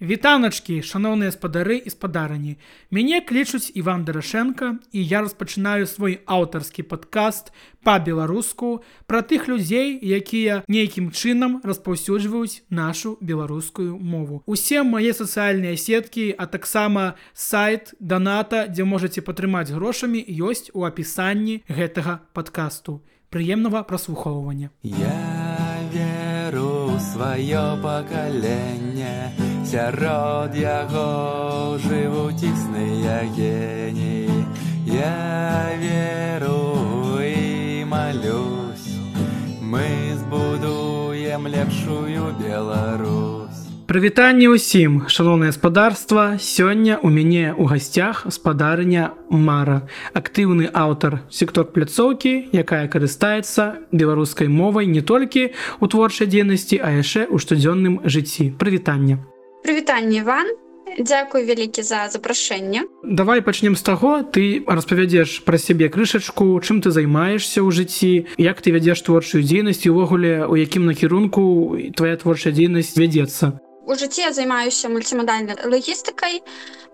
Вітаначкі, шаноўныя спадары і спадарыні. Мяне клічуць Іван Дарашенко і я распачынаю свой аўтарскі падкаст па-беларуску пра тых людзей, якія нейкім чынам распаўсюджваюць нашу беларускую мову. Усе мае сацыяльныя сеткі, а таксама сайт даната, дзе можаце падтрымаць грошамі ёсць у апісанні гэтага падкасту. Прыемнага праслухоўвання. Я веру сваё пакаленне сярод яго жывуць існыя геніі Я веру і малюсь мы збудуем лепшую Беларусь Прывітанне ўсім, шалонае спадарства, сёння ў мяне ў гасцях спадарня Мара, актыўны аўтар сектор пляцоўкі, якая карыстаецца беларускай мовай не толькі ў творчай дзейнасці, а яшчэ ў штодзённым жыцці. Прывітанне. Прывітанне Іван. Дзякуй вялікі за запрашэнне. Давай пачнем з таго, ты распавядзеш пра сябе крышачку, чым ты займаешься ў жыцці, як ты вядзеш творчую дзейнасць увогуле у якім накірунку твоя творчая дзейнасць вядзецца у жыцці я займаюся мульцімадальнай лагістыкай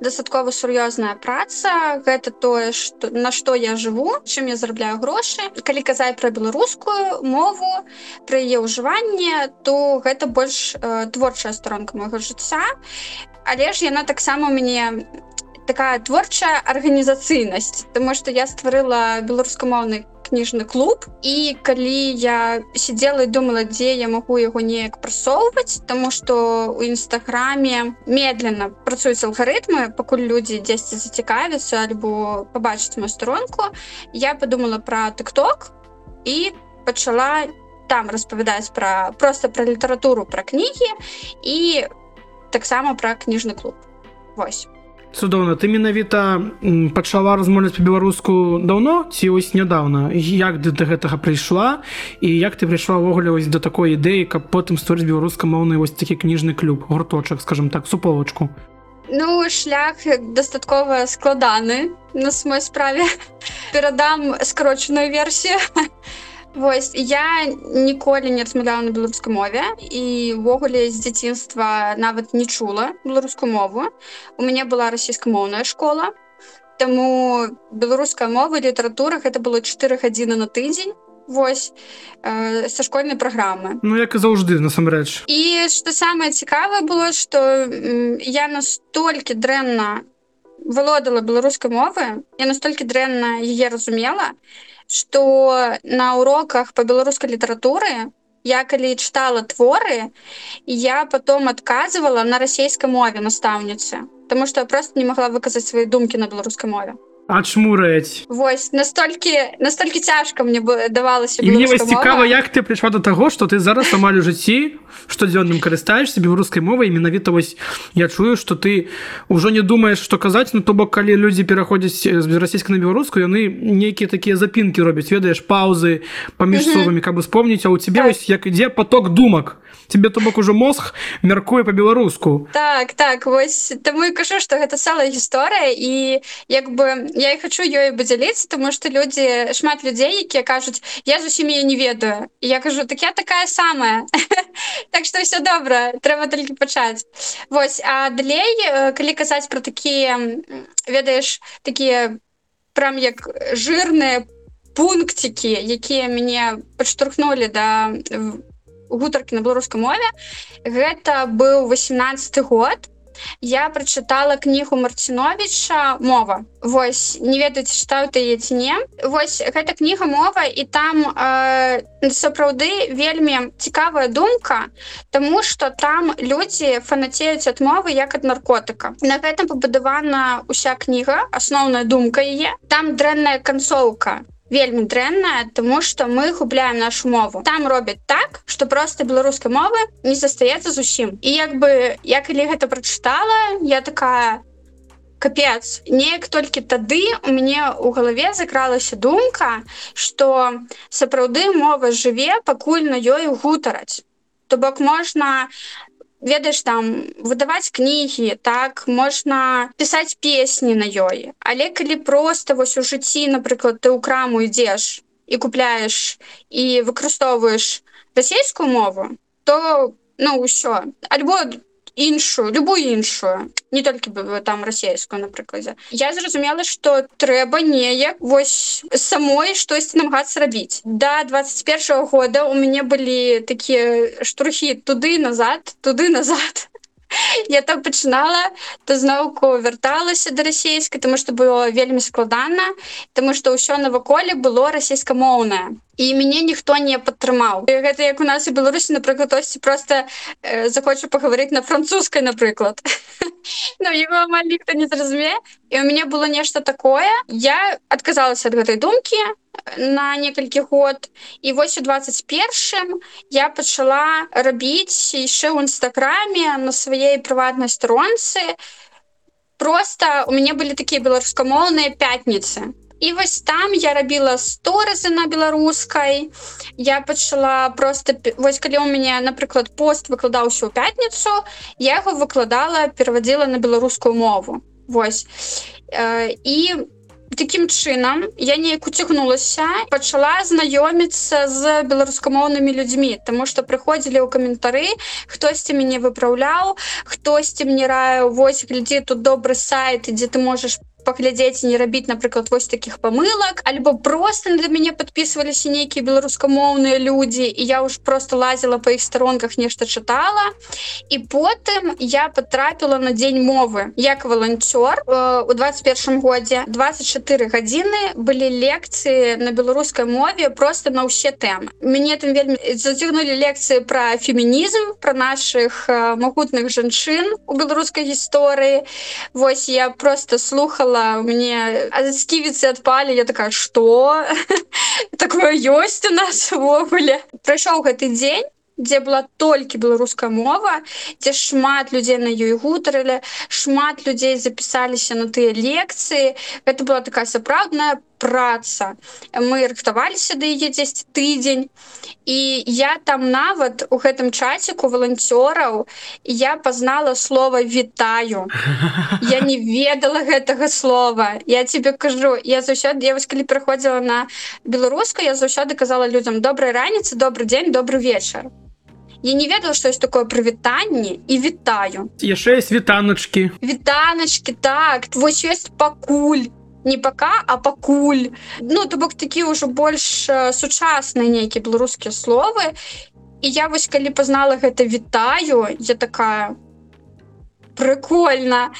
дастаткова сур'ёзная праца. Гэта тое што на што я жыву чым я зарабляю грошы. Калі казаць пра беларускую мову пры яе ўжыванне то гэта больш э, творчая старонка майго жыцця. Але ж яна таксама мяне такая творчая арганізацыйнасць тому што я стварыла беларускамоўны кніжны клуб. І калі я сидела і думала дзе я могу яго неяк прасоўваць тому что у нстаграме медленно працуюць алгарытмы пакуль людзі дзесьці зацікавіцца альбо побачыць мою сторонку я подумала про тыкток і пачала там распавядаць пра просто про літаратуру пра кнігі і таксама пра кніжны клуб. Вось цудоўна ты менавіта пачала размовляць по-беларуску даўно ці вось нядаўна як ты до гэтага прыйшла і як ты прыйшла ўвогуле вось до такой ідэі каб потым стварыць беларуска-моўны вось такі кніжны клуб гурточак скажем так суполачку Ну шлях дастаткова складаны на самой справе перадам скарочаную версію Вось я ніколі не размаўляла на беларускай мове і ўвогуле з дзяцінства нават не чула беларускую мову. У мяне была расійскамоўная школа. Таму беларуская мова літаратура гэта было 4 гадзіны на тыдзень. Вось э, са школьнай праграмы Ну як і заўжды насамрэч і што самае цікавае было што я настолькі дрэнна валодала беларускай мовы я настолькі дрэнна яе разумела что на уроках по беларускай літаратуры я калі чытала творы я потом адказывала на расійскай мове настаўніцы потому что я просто не могла выказаць свои думкі на беларускай мове адшмураць Вось настолькі настолькі цяжка мне бы давалася мне вось цікава як ты прыйшла до таго что ты зараз амаль у жыцці штодзённым карыстаешься беларускай мовай менавіта вось я чую что ты ўжо не думаешь что казаць ну то бок калі людзі пераходзяць з расійскай на беларускую яны нейкія такія запінкі робяць ведаеш паузы паміж словамі каб успомніць а у тебе так. ось як ідзе поток думак тебе то бок ужо мозг мяркуе по-беларуску так так вось таму і кажу что гэта цэлая гісторыя і як бы я і хочу ёй падзяліцца тому что людзі шмат людзей якія кажуць я зусім я не ведаю я кажу так я такая самая так что все добра трэба толькі пачаць Вось а далей э, калі казаць про такія ведаеш такія прям як жирныя пунктики якія мяне падштурхнули да гутаркі на беларускай мове гэта быў 18 год я прачытала кнігу марціновича мова Вось не ведаць чытаю ты ці не. Вось гэта кніга мова і там э, сапраўды вельмі цікавая думка тому что там людзі фанацеюць ад мовы як ад наркотыка. На гэтым пабудавана уся кніга асноўная думка яе. Там дрэнная канцоўка вельмі дрэнная тому что мы губляем нашу мову. Там робяць так что просто беларускай мовы не застаецца зусім. І як бы я калі гэта прачытала я такая капец неяк толькі тады у мяне у галаве закралася думка что сапраўды мова жыве пакуль на ёй гутараць то бок можна ведаеш там выдаваць кнігі так можна пісаць песні на ёй. Але калі просто вось у жыцці напрыклад ты ў краму ідзеш і купляеш і выкарыстоўваеш расійскую мову то ну ўсё альбо іншую любую іншую не толькі бы там расійскую напрыкладзе я зразумела что трэба неяк вось самой штосьці намагацца рабіць. До 21 -го года у мяне былі такія штурхі туды назад туды назад я там пачынала то зноўку вярталася да расійскай тому что было вельмі складана тому что ўсё наваколе было расійскамоўнае і мяне ніхто не падтрымаў. Гэта як у нас і беларусі напрыклад хтосьці просто э, захочу пагаварыць на французскай напрыклад. Ну его амаль ніхто не зразуме і у мяне было нешта такое. Я адказалася ад гэтай думкі на некалькі год. І вось у 21 я пачала рабіць яшчэ ў нстаграме на сваей прыватнай сторонцы просто у мяне былі такія беларускамоўныя пятніцы. І вось там я рабіла сторазы на беларускай. Я пачала просто вось калі у мяне напрыклад пост выкладаўся ў пятніцу я яго выкладала перавадзіла на беларускую мову. Вось. І у таким чынам я неяк уцягнулася пачала знаёміцца з беларускамоўнымі людзьмі тому что прыходзілі ў каментары хтосьці мяне выпраўляў хтосьці мне раю вось глядзі тут добры сайт дзе ты можаш паглядзець не рабіць напрыклад вось таких памылак альбо просто для мяне подписываліся нейкія беларускамоўныя людзі і я уж просто лазила по іх сторонках нешта чытала і потым я потрапіла на дзень мовы. Як волонцёр у 21 годзе 24 гадзіны былі лекцыі на беларускай мове просто на ўсе тэмы мяне там вельмі зацягнули лекцыі про фемінізм про наших э, магутных жанчын у беларускай гісторыі Вось я просто слухала сказала мне сківіцы адпалі я такая что? Такое ёсць у нас увогуле прайшоў гэты дзень дзе была толькі беларуская мова дзе шмат людзей на ёй гутарылі шмат людзей запісаліся на тыя лекцыі это была такая сапраўдная праца мы рыхтаваліся да яе 10 тыдзень. І я там нават у гэтым чаціку волонцёраў я пазнала слова вітаю я не ведала гэтага слова. Я тебе кажу я заўсёды я вось калі прыходзіла на беларуску я заўсёды казала людям добрай раніцы добрый дзень добрый вечар Я не ведала что есть такое прывітанне і вітаю яшчэ есть вітаначки вітаначки так. Вось ёсць пакуль не пока а пакуль. Ну то бок такі ўжо больш сучасныя нейкія беларускія словы. І я вось калі пазнала гэта вітаю я такая прикольно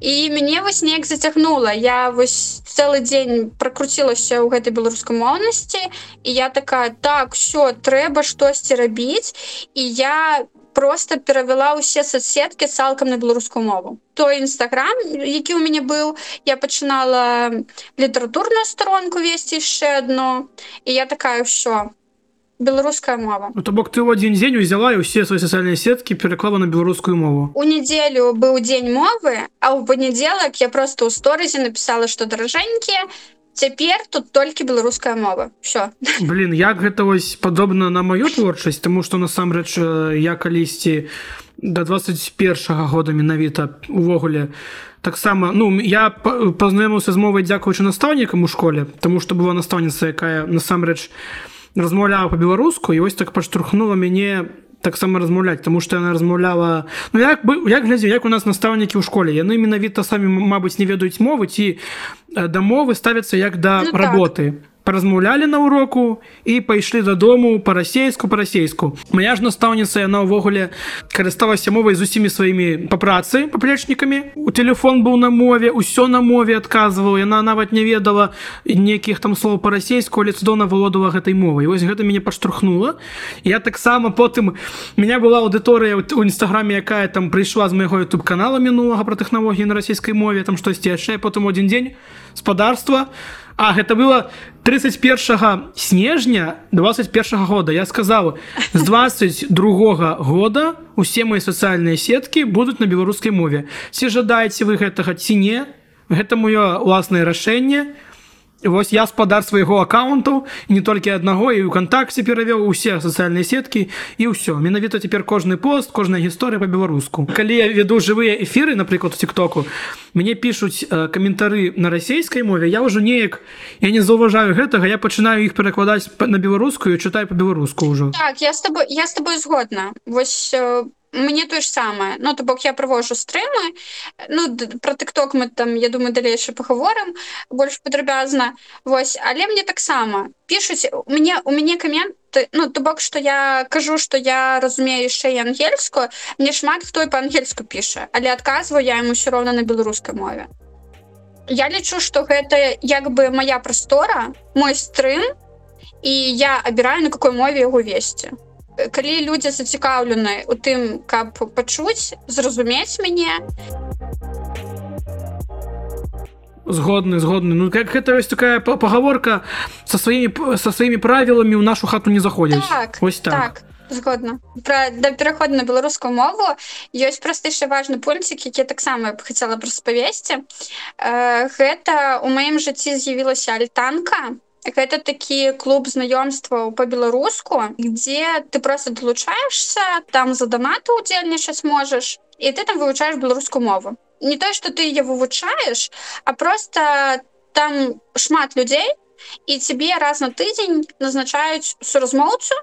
і мяне вось неяк зацягнула. Я вось цэлы дзень прокруцілася ў гэтай беларускамоўнасці і я такая так все трэба штосьці рабіць і я просто перавяла ўсе соцсеткі цалкам на беларускую мову. Той нстаграм які у мяне быў я пачынала літаратурную сторонку весці яшчэ одну. І я такая ўсё беларуская мова. Ну, то бок ты ў адзін дзень узяла і ўсе свае сацыяльныя сеткі пераклала на беларускую мову. У нядзелю быў дзень мовы а ў панядзелак я просто ў сторызе написала что даражэнькія цяпер тут толькі беларуская мова. Все блин як гэта вось падобна на маю творчасць тому что насамрэч я калісьці до 21 -го года менавіта увогуле таксама ну я пазнаёмыўся з мовай дзякуючы настаўнікам у школе тому что была настаўніца якая насамрэч размаўляла по-беларуску і вось так паштурхнула мяне таксама размаўляць тому что яна размаўляла Ну як бы як глядзе як у нас настаўнікі ў школе. Яны менавіта самі Мабыць не ведаюць мовы ці да мовы ставяцца як да ну, работы. так паразмаўлялі на уроку і пайшлі дадому па-расейску па-расейску. Моя ж настаўніца яна ўвогуле карысталася мовай з усімі сваімі па працы паплечнікамі у телефон быў на мове ўсё на мове адказваў яна нават не ведала нейкіх там слов па-расейску але цудоўна володала гэтай мовай. Вось гэта мяне паштурхнула я таксама потым меня была аўдыторыя у нстаграме якая там прыйшла з майго youtube канала мінулага пра тэхналогіі на расійскай мове там штосьці яшчэ потым один дзень спадарства у А гэта было 31 снежня 21 года. Я сказал з 22 года усе мои сацыяльныя сеткі будуць на беларускай мове. Ці жадаеце вы гэтага ці не? Гэта маё уласнае рашэнне Вось я спадар свайго аккаунту не толькі аднаго і ў кантакце перавёў усе сацыяльныя сеткі і ўсё. Менавіта цяпер кожны пост кожная гісторыя по-беларуску калі я веду жывыя эфіры напрыклад тиктоку мне пишутць э, каментары на расійскай мове я ўжо неяк я не заўважаю гэтага я пачынаю іх перакладаць на беларускую чытаю по-беларуску ўжо. Так я с тобой я с тобой згодна. Вось мне тое ж самае ну то бок я правожу стрымы ну про тыкток мы там я думаю далейшы паговорым больш падрабязна Вось але мне таксама пішуць у мне у мяне каменты ну то бок что я кажу что я разумею яшчэ і ангельскую. Мне шмат хто і па-ангельску піша але адказваю я ему все роўна на беларускай мове. Я лічу что гэта як бы моя прастора мой стрым і я абіраю на какой мове яго весці калі людзі зацікаўлены у тым каб пачуць зразумець мяне. Згодны згодны. Ну как гэта ёсць такая пагаворка со сваімі со сваімі правіламі ў нашу хату не заходзіць. Так, ось так, так згодна. Про да пераходу на беларускую мову. Ёсць проста яшчэ важны пунктик які таксама б хацела распавесці. Э, гэта у маім жыцці з'явілася альтанка гэта такі клуб знаёмстваў по-беларуску где ты просто долучаешься там за донаты удзельнічаць можаш і ты там вывучаешь беларускую мову. Не то что ты ее вывучаешь а просто там шмат людзей і тебе раз на тыдзень назначаюць суразмоўцу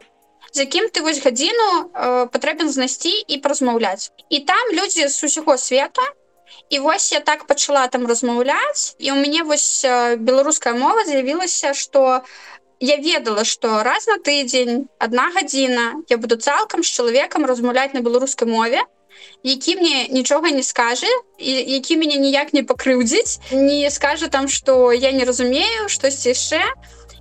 з якім ты вось гадзіну э, патрэбен знайсці і празмаўляць і там людзі з усяго свету І вось я так пачала там размаўляць і у мяне вось беларуская мова з'явілася што я ведала што раз на тыдзень одна гадзіна я буду цалкам з чалавекам размаўляць на беларускай мове які мне нічога не скажа і які мяне ніяк не пакрыўдзіць не скажа там што я не разумею штосьці яшчэ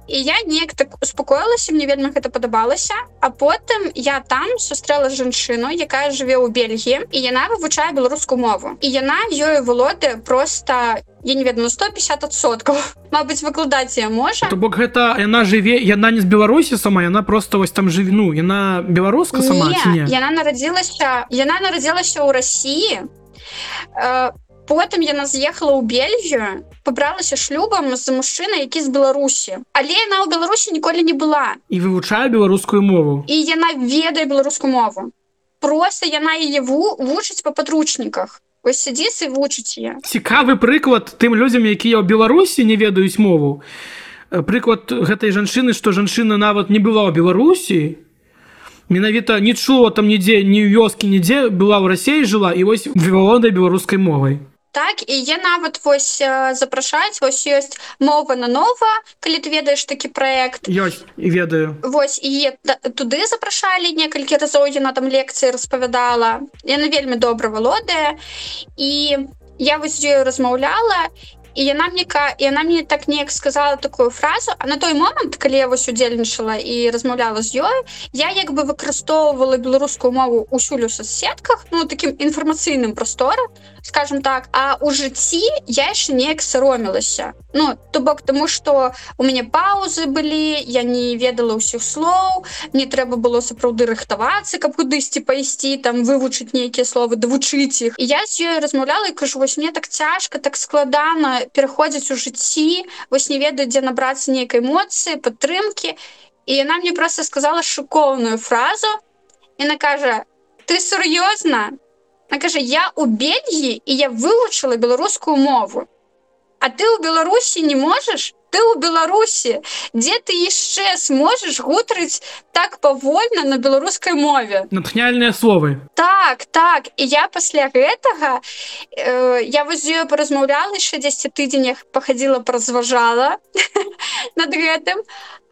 і я неяк так успакоілася мне вельмі гэта падабалася а потым я там сустрэла жанчыну якая жыве ў Бельгіі і яна вывучае беларускую мову. І яна ёю валодае просто я не ведаю 150соткаў Мабыць выкладаць я можа. То бок гэта яна жыве яна не з беларусі сама яна просто вось там жывіну яна беларуска сама не, не? яна нарадзілася яна нарадзілася ў Росіі по э, потым яна з'ехала ў Бельгію пабралася шлюбам з мужчына які з беларусі але яна ў беларусі ніколі не была і вывучае беларускую мову. І яна ведае беларускую мову. Просто яна яе вучыць па падручніках сядзіць і вучыць я цікавы прыклад тым людзям якія ў беларусі не ведаюць мову. Прыклад гэтай жанчыны што жанчына нават не была ў беларусі менавіта не чула там нідзе ні вёскі нідзе была ў рассеі жыла і вось вывалодай беларускай мовай так і я нават вось запрашаць вось ёсць мова на нова калі ты ведаеш такі проект ёсць і ведаю. Вось і туды запрашалі некалькі разоў яна там лекцыі распавядала. Яна вельмі добра валодае. І я вось ёю размаўляла і яна мне яна мне так неяк сказала такую фразу а на той момант калі я вось удзельнічала і размаўляла з ёй я як бы выкарыстоўвала беларускую мову у соцсетках ну таким інфармацыйным прасторам скажем так а у жыцці я яшчэ неяк саромілася ну то бок тому что у мяне паузы былі я не ведала ўсіх слоў не трэба было сапраўды рыхтавацца каб кудысьці пайсці там вывучыць нейкія словы давучыць іх. Я з ёй размаўляла і кажу вось мне так цяжка так складана пераходзіць у жыцці вось не ведаю дзе набрацца нейкай эмоцыі падтрымки і яна мне просто сказала шыкоўную фразу. Яна кажа ты сур'ёзна кажа я у бельгіі і я вывучыла беларускую мову. А ты ў беларусі не можаш ты ў беларусі дзе ты яшчэ сможаш гутарыць так павольна на беларускай мове? Натхняльныя словы. Так так. І я пасля гэтага э, я вось ёю паразмаўляла яшчэ 10 тыдзенях пахадзіла празважала над гэтым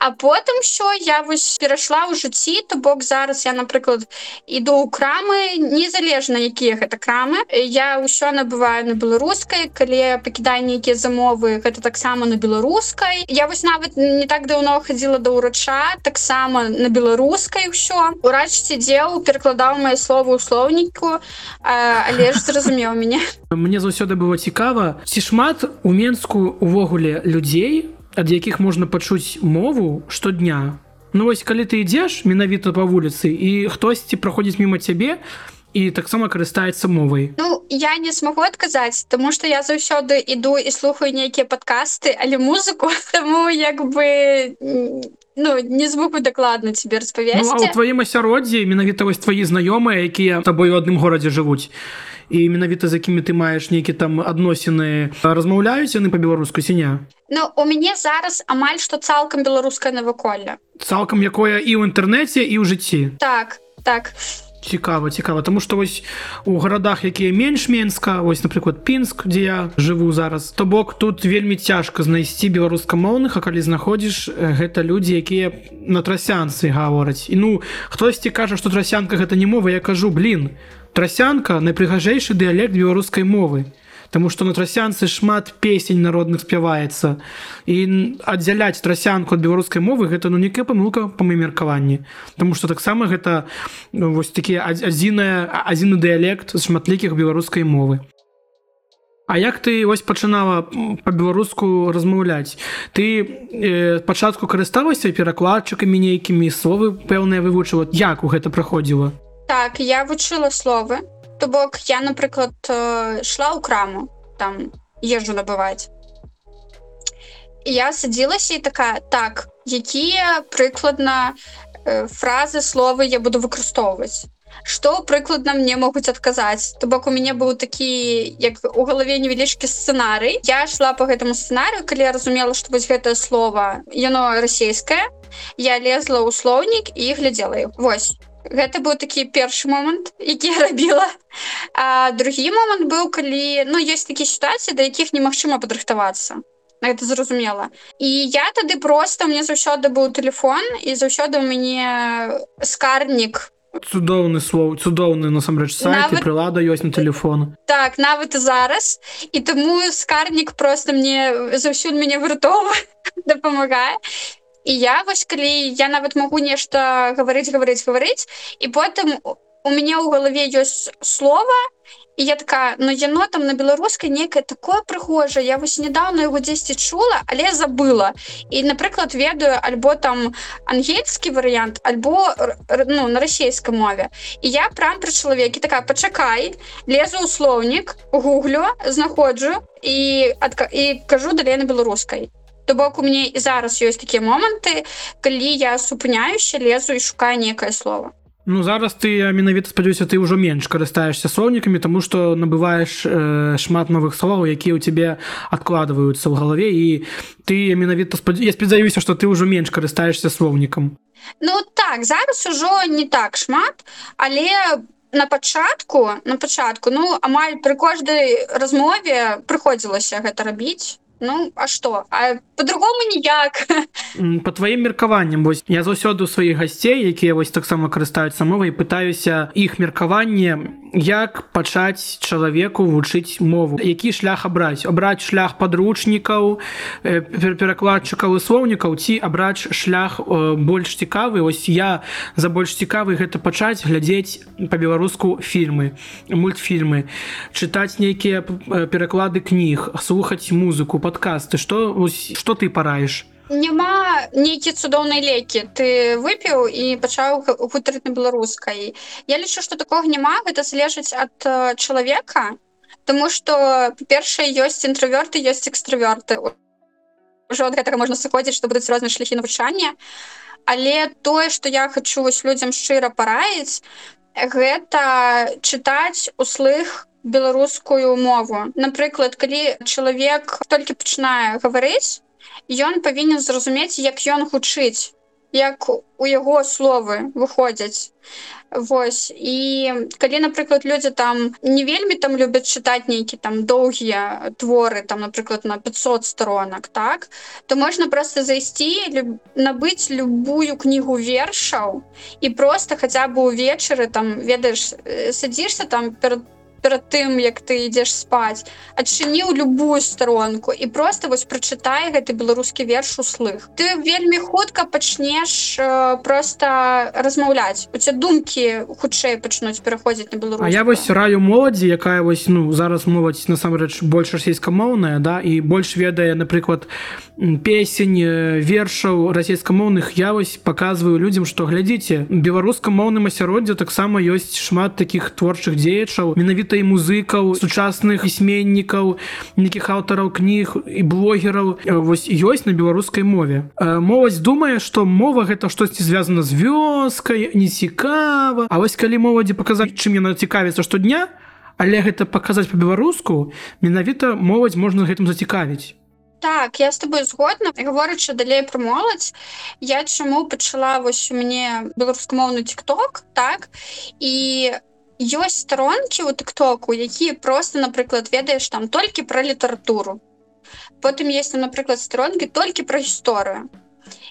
а потым що? Я вось перайшла ў жыцці то бок зараз я напрыклад іду ў крамы незалежна якія гэта крамы я ўсё набываю на беларускай калі пакідаю нейкія замовы гэта таксама на беларус беларускай я вось нават не так даўно хадзіла да ўрача таксама на беларускай ўсё урач сидзеў перакладаў мае словы ў слоўніку але ж зразумеў мяне мне заўсёды было цікава ці шмат у менску увогуле людзей ад якіх можна пачуць мову штодня. Ну вось калі ты ідзеш менавіта па вуліцы і хтосьці праходзіць мімо цябе і таксама карыстаецца мовай. Ну я не смогу адказаць тому что я заўсёды іду і слухаю нейкія падкасты але музыку таму як бы ну не змогу дакладна тебе распавесці. ну, тваім асяроддзі менавіта вось твои знаёмыя якія табой у адным горадзе жывуць і менавіта з якімі ты маеш нейкі там адносіны размаўляюць яны па-беларуску сіня Ну у мяне зараз амаль што цалкам беларускае наваколле цалкам якое і ў інтэрнэце і ў жыцці так так. Цікава цікава тому что вось у гарадах якія менш менска ось напрыклад пінск дзе я жыву зараз то бок тут вельмі цяжка знайсці беларускамоўных а калі знаходзіш гэта людзі якія на трасянцы гавораць і ну хтосьці кажа што трасянка гэта не мова я кажу блин трасянка найпрыгажэйшы дыялект беларускай мовы Таму што на трасянцы шмат песень народных спяваецца і аддзяляць трасянку ад беларускай мовы гэта ну некая памылка па маім меркаванні Таму што таксама гэта ну, вось такі адзіная адзіны дыялект з шматлікіх беларускай мовы. А як ты вось пачынала па-беларуску размаўляць? Ты э, пачатку карысталася перакладчыкамі нейкімі словы пэўныя вывучыла? Як у гэта праходзіла Так я вучыла словы То бок я напрыклад шла ў краму там езжу набываць я садзілася і такая так якія прыкладна фразы словы я буду выкарыстоўваць што прыкладна мне могуць адказаць то бок у мяне быў такі як у галаве невялічкі сцэнарый я шла по гэтаму сцэнарыю калі я разумела што вось гэтае слово яно расійскае я лезла ў слоўнік і глядзела Вось гэта быў такі першы момант які я рабіла а другі момант быў калі ну ёсць такія сітуацыі да якіх немагчыма падрыхтавацца гэта зразумела і я тады просто мне заўсёды быў телефон і заўсёды у мяне скарнік цудоўны слоў цудоўны насамрэч сайт нават... прылада ёсць на телефон. Так нават зараз. І таму скарнік просто мне заўсёды мяне вартова дапамагае і і я вось калі я нават могу нешта гаварыць гаварыць гаварыць. І потым у мяне ў галаве ёсць слова і я такая но ну, яно там на беларускай некае такое прыгожа я вось недавно яго дзесьці чула але забыла і напрыклад ведаю альбо там ангельскі варыянт альбо ну на расійскай мове. І я прям пры чалавеке такая пачакай лезу ў слоўнік гуглю знаходжу і адка і кажу далей на беларускай То бок у мяне і зараз ёсць такія моманты, калі я супыняюся, лезу і шукаю некае слово. Ну зараз ты менавіта спадзяюся ты ўжо менш карыстаешься слоўнікамі тому что набываешь э, шмат новых словаў якія ў тебе адкладваюцца ў галаве і ты менавіта спад... я спадзяюся что ты ўжо менш карыстаешься слоўнікам Ну так зараз ужо не так шмат але на пачатку на пачатку ну амаль пры кожнай размове прыходзілася гэта рабіць Ну а что? По-другому ніяк по тваім меркаванням вось я заўсёды у сваіх гасцей якія вось таксама карыстаюцца мовай пытаюся іх меркаванне як пачаць чалавеку вучыць мову. Які шлях абраць? Абраць шлях подручнікаў перакладчыкаў і слоўнікаў ці абраць шлях больш цікавы? Ось я за больш цікавы гэта пачаць глядзець по-беларуску фільмы мультфільмы чытаць нейкія пераклады кніг слухаць музыку по подкасты что что ты параеш няма нейкі цудоўнай лекі. Ты выпіў і пачаў гутарыць на беларускай. Я лічу что такого няма. Гэта залежыць ад чалавека тому что па-першае ёсць інтраверты ёсць экстраверты. Ўжо ад гэтага можна сыходзіць што будуць розныя шляхі навучання. Але тое что я хочу вось людзям шчыра параіць гэта чытаць услых беларускую мову. Напрыклад калі чалавек толькі пачынае гаварыць ён павінен зразумець як ён гучыць як у яго словы выходзяць. Вось. І калі напрыклад людзі там не вельмі там любяць чытаць нейкі там доўгія творы там напрыклад на 500 сторонак так то можна просто зайсці люб... набыць любую кнігу вершаў і просто хаця бы увечары там ведаеш садзішся там перад перад тым як ты ідзеш спаць адчыніў любую сторонку і просто вось прачытай гэты беларускі верш услых ты вельмі хутка пачнеш э, просто размаўляць. У тебя думкі хутчэй пачнуць пераходзіць на беларус я вось раю моладзі якая вось ну зараз моладзь насамрэч больш расійскамоўная да і больш ведае напрыклад песень вершаў расійскамоўных. Я вось показываю людям что глядзіце беларускамоўным асяроддзе таксама ёсць шмат таких творчых дзеячаў менавіта гэта і музыкаў сучасных пісьменнікаў нейкіх аўтараў кніг і блогераў. Вось ёсць на беларускай мове. Моладзь думае што мова гэта штосьці звязана з вёскай не цікава А вось калі моладзі паказаць чым яна цікавіцца штодня але гэта паказаць по-беларуску менавіта моладзь можна гэтым зацікавіць. Так, я з тобой згодна. Гаворачы далей пра моладзь я чаму пачала вось у мяне беларускамоўны тикток так? І ёсць старонкі у тыктоку якія просто напрыклад ведаеш там толькі пра літаратуру потым есть там напрыклад старонкі толькі пра гісторыю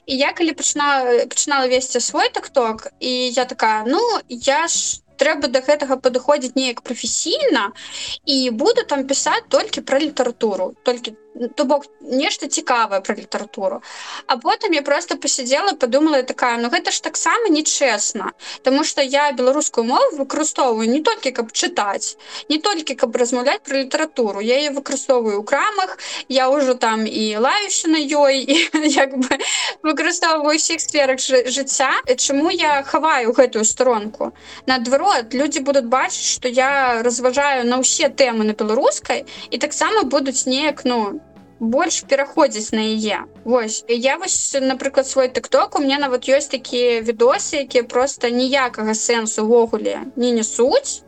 і я калі пачынала пачынала весці свой тыкток і я такая ну я ж трэба да гэтага падыходзіць неяк прафесійна і буду там пісаць толькі пра літаратуру толькі то бок нешта цікавае пра літаратуру. А потым я просто посидзела подумала такая ну гэта ж таксама нечэсна Таму что я беларускую мову выкарыстоўваю не толькі каб чытаць не толькі каб размаўляць про літаратуру. Я ее выкарыстоўваю у крамах я ўжо там і лаюся на ёй і як бы выкарыстоўваю усіх сферах жыцця. Чаму я хаваю гэтую сторонку наадварот люди будуць бачыць что я разважаю на ўсе тэмы на беларускай і таксама будуць неяк ну больш пераходзіць на яе Вось я вось напрыклад свой тыкток у меня нават ёсць такія відосы якія просто ніякага сэнсу увогуле не несуць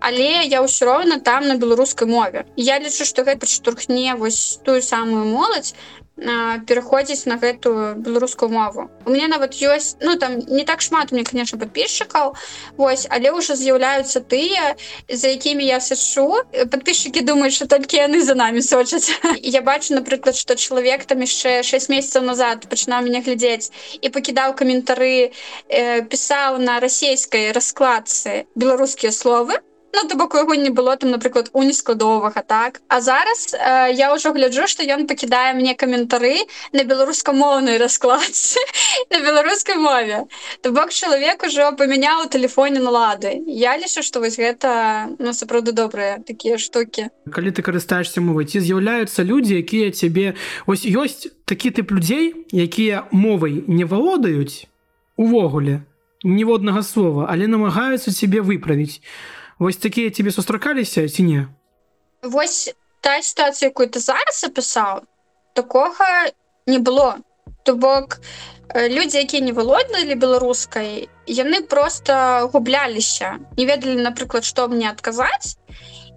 але я ўсё роўна там на беларускай мове. Я лічу што гэта штурхне вось тую самую моладзь пераходзіць на гэтую беларускую мову. У меня нават ёсць ну там не так шмат мне конечно подписчикаў Вось але ўжо з'яўляюцца тыя за якімі я сачу подписчики думаюць что толькі яны за нами сочаць. Я бачу напрыклад что чалавек там яшчэ 6 месяцаў назад пачынаў меня глядзець і пакідаў каментары э, пісаў на расійскай раскладцы беларускія словы ну то бок яго не было там напрыклад у нескладовага так. А зараз э, я ўжо гляджу что ён пакідае мне каментары на беларускамоўнай раскладцы на беларускай мове то бок чалавек ужо памяняў телефоне налады я лічу что вось гэта ну сапраўды добрыя такія штуки калі ты карыстаешься мовай ці з'яўляюцца людзі якія цябе ось ёсць такі тып людзей якія мовай не валодаюць увогуле ніводнага слова але намагаюцца себе выправіць Вось такія тебе сустракаліся ці не? Вось та сітуацыя якую ты зараз апісаў такога не было. То бок людзі якія не валодалі беларускай яны просто губляліся. Не ведалі напрыклад што мне адказаць.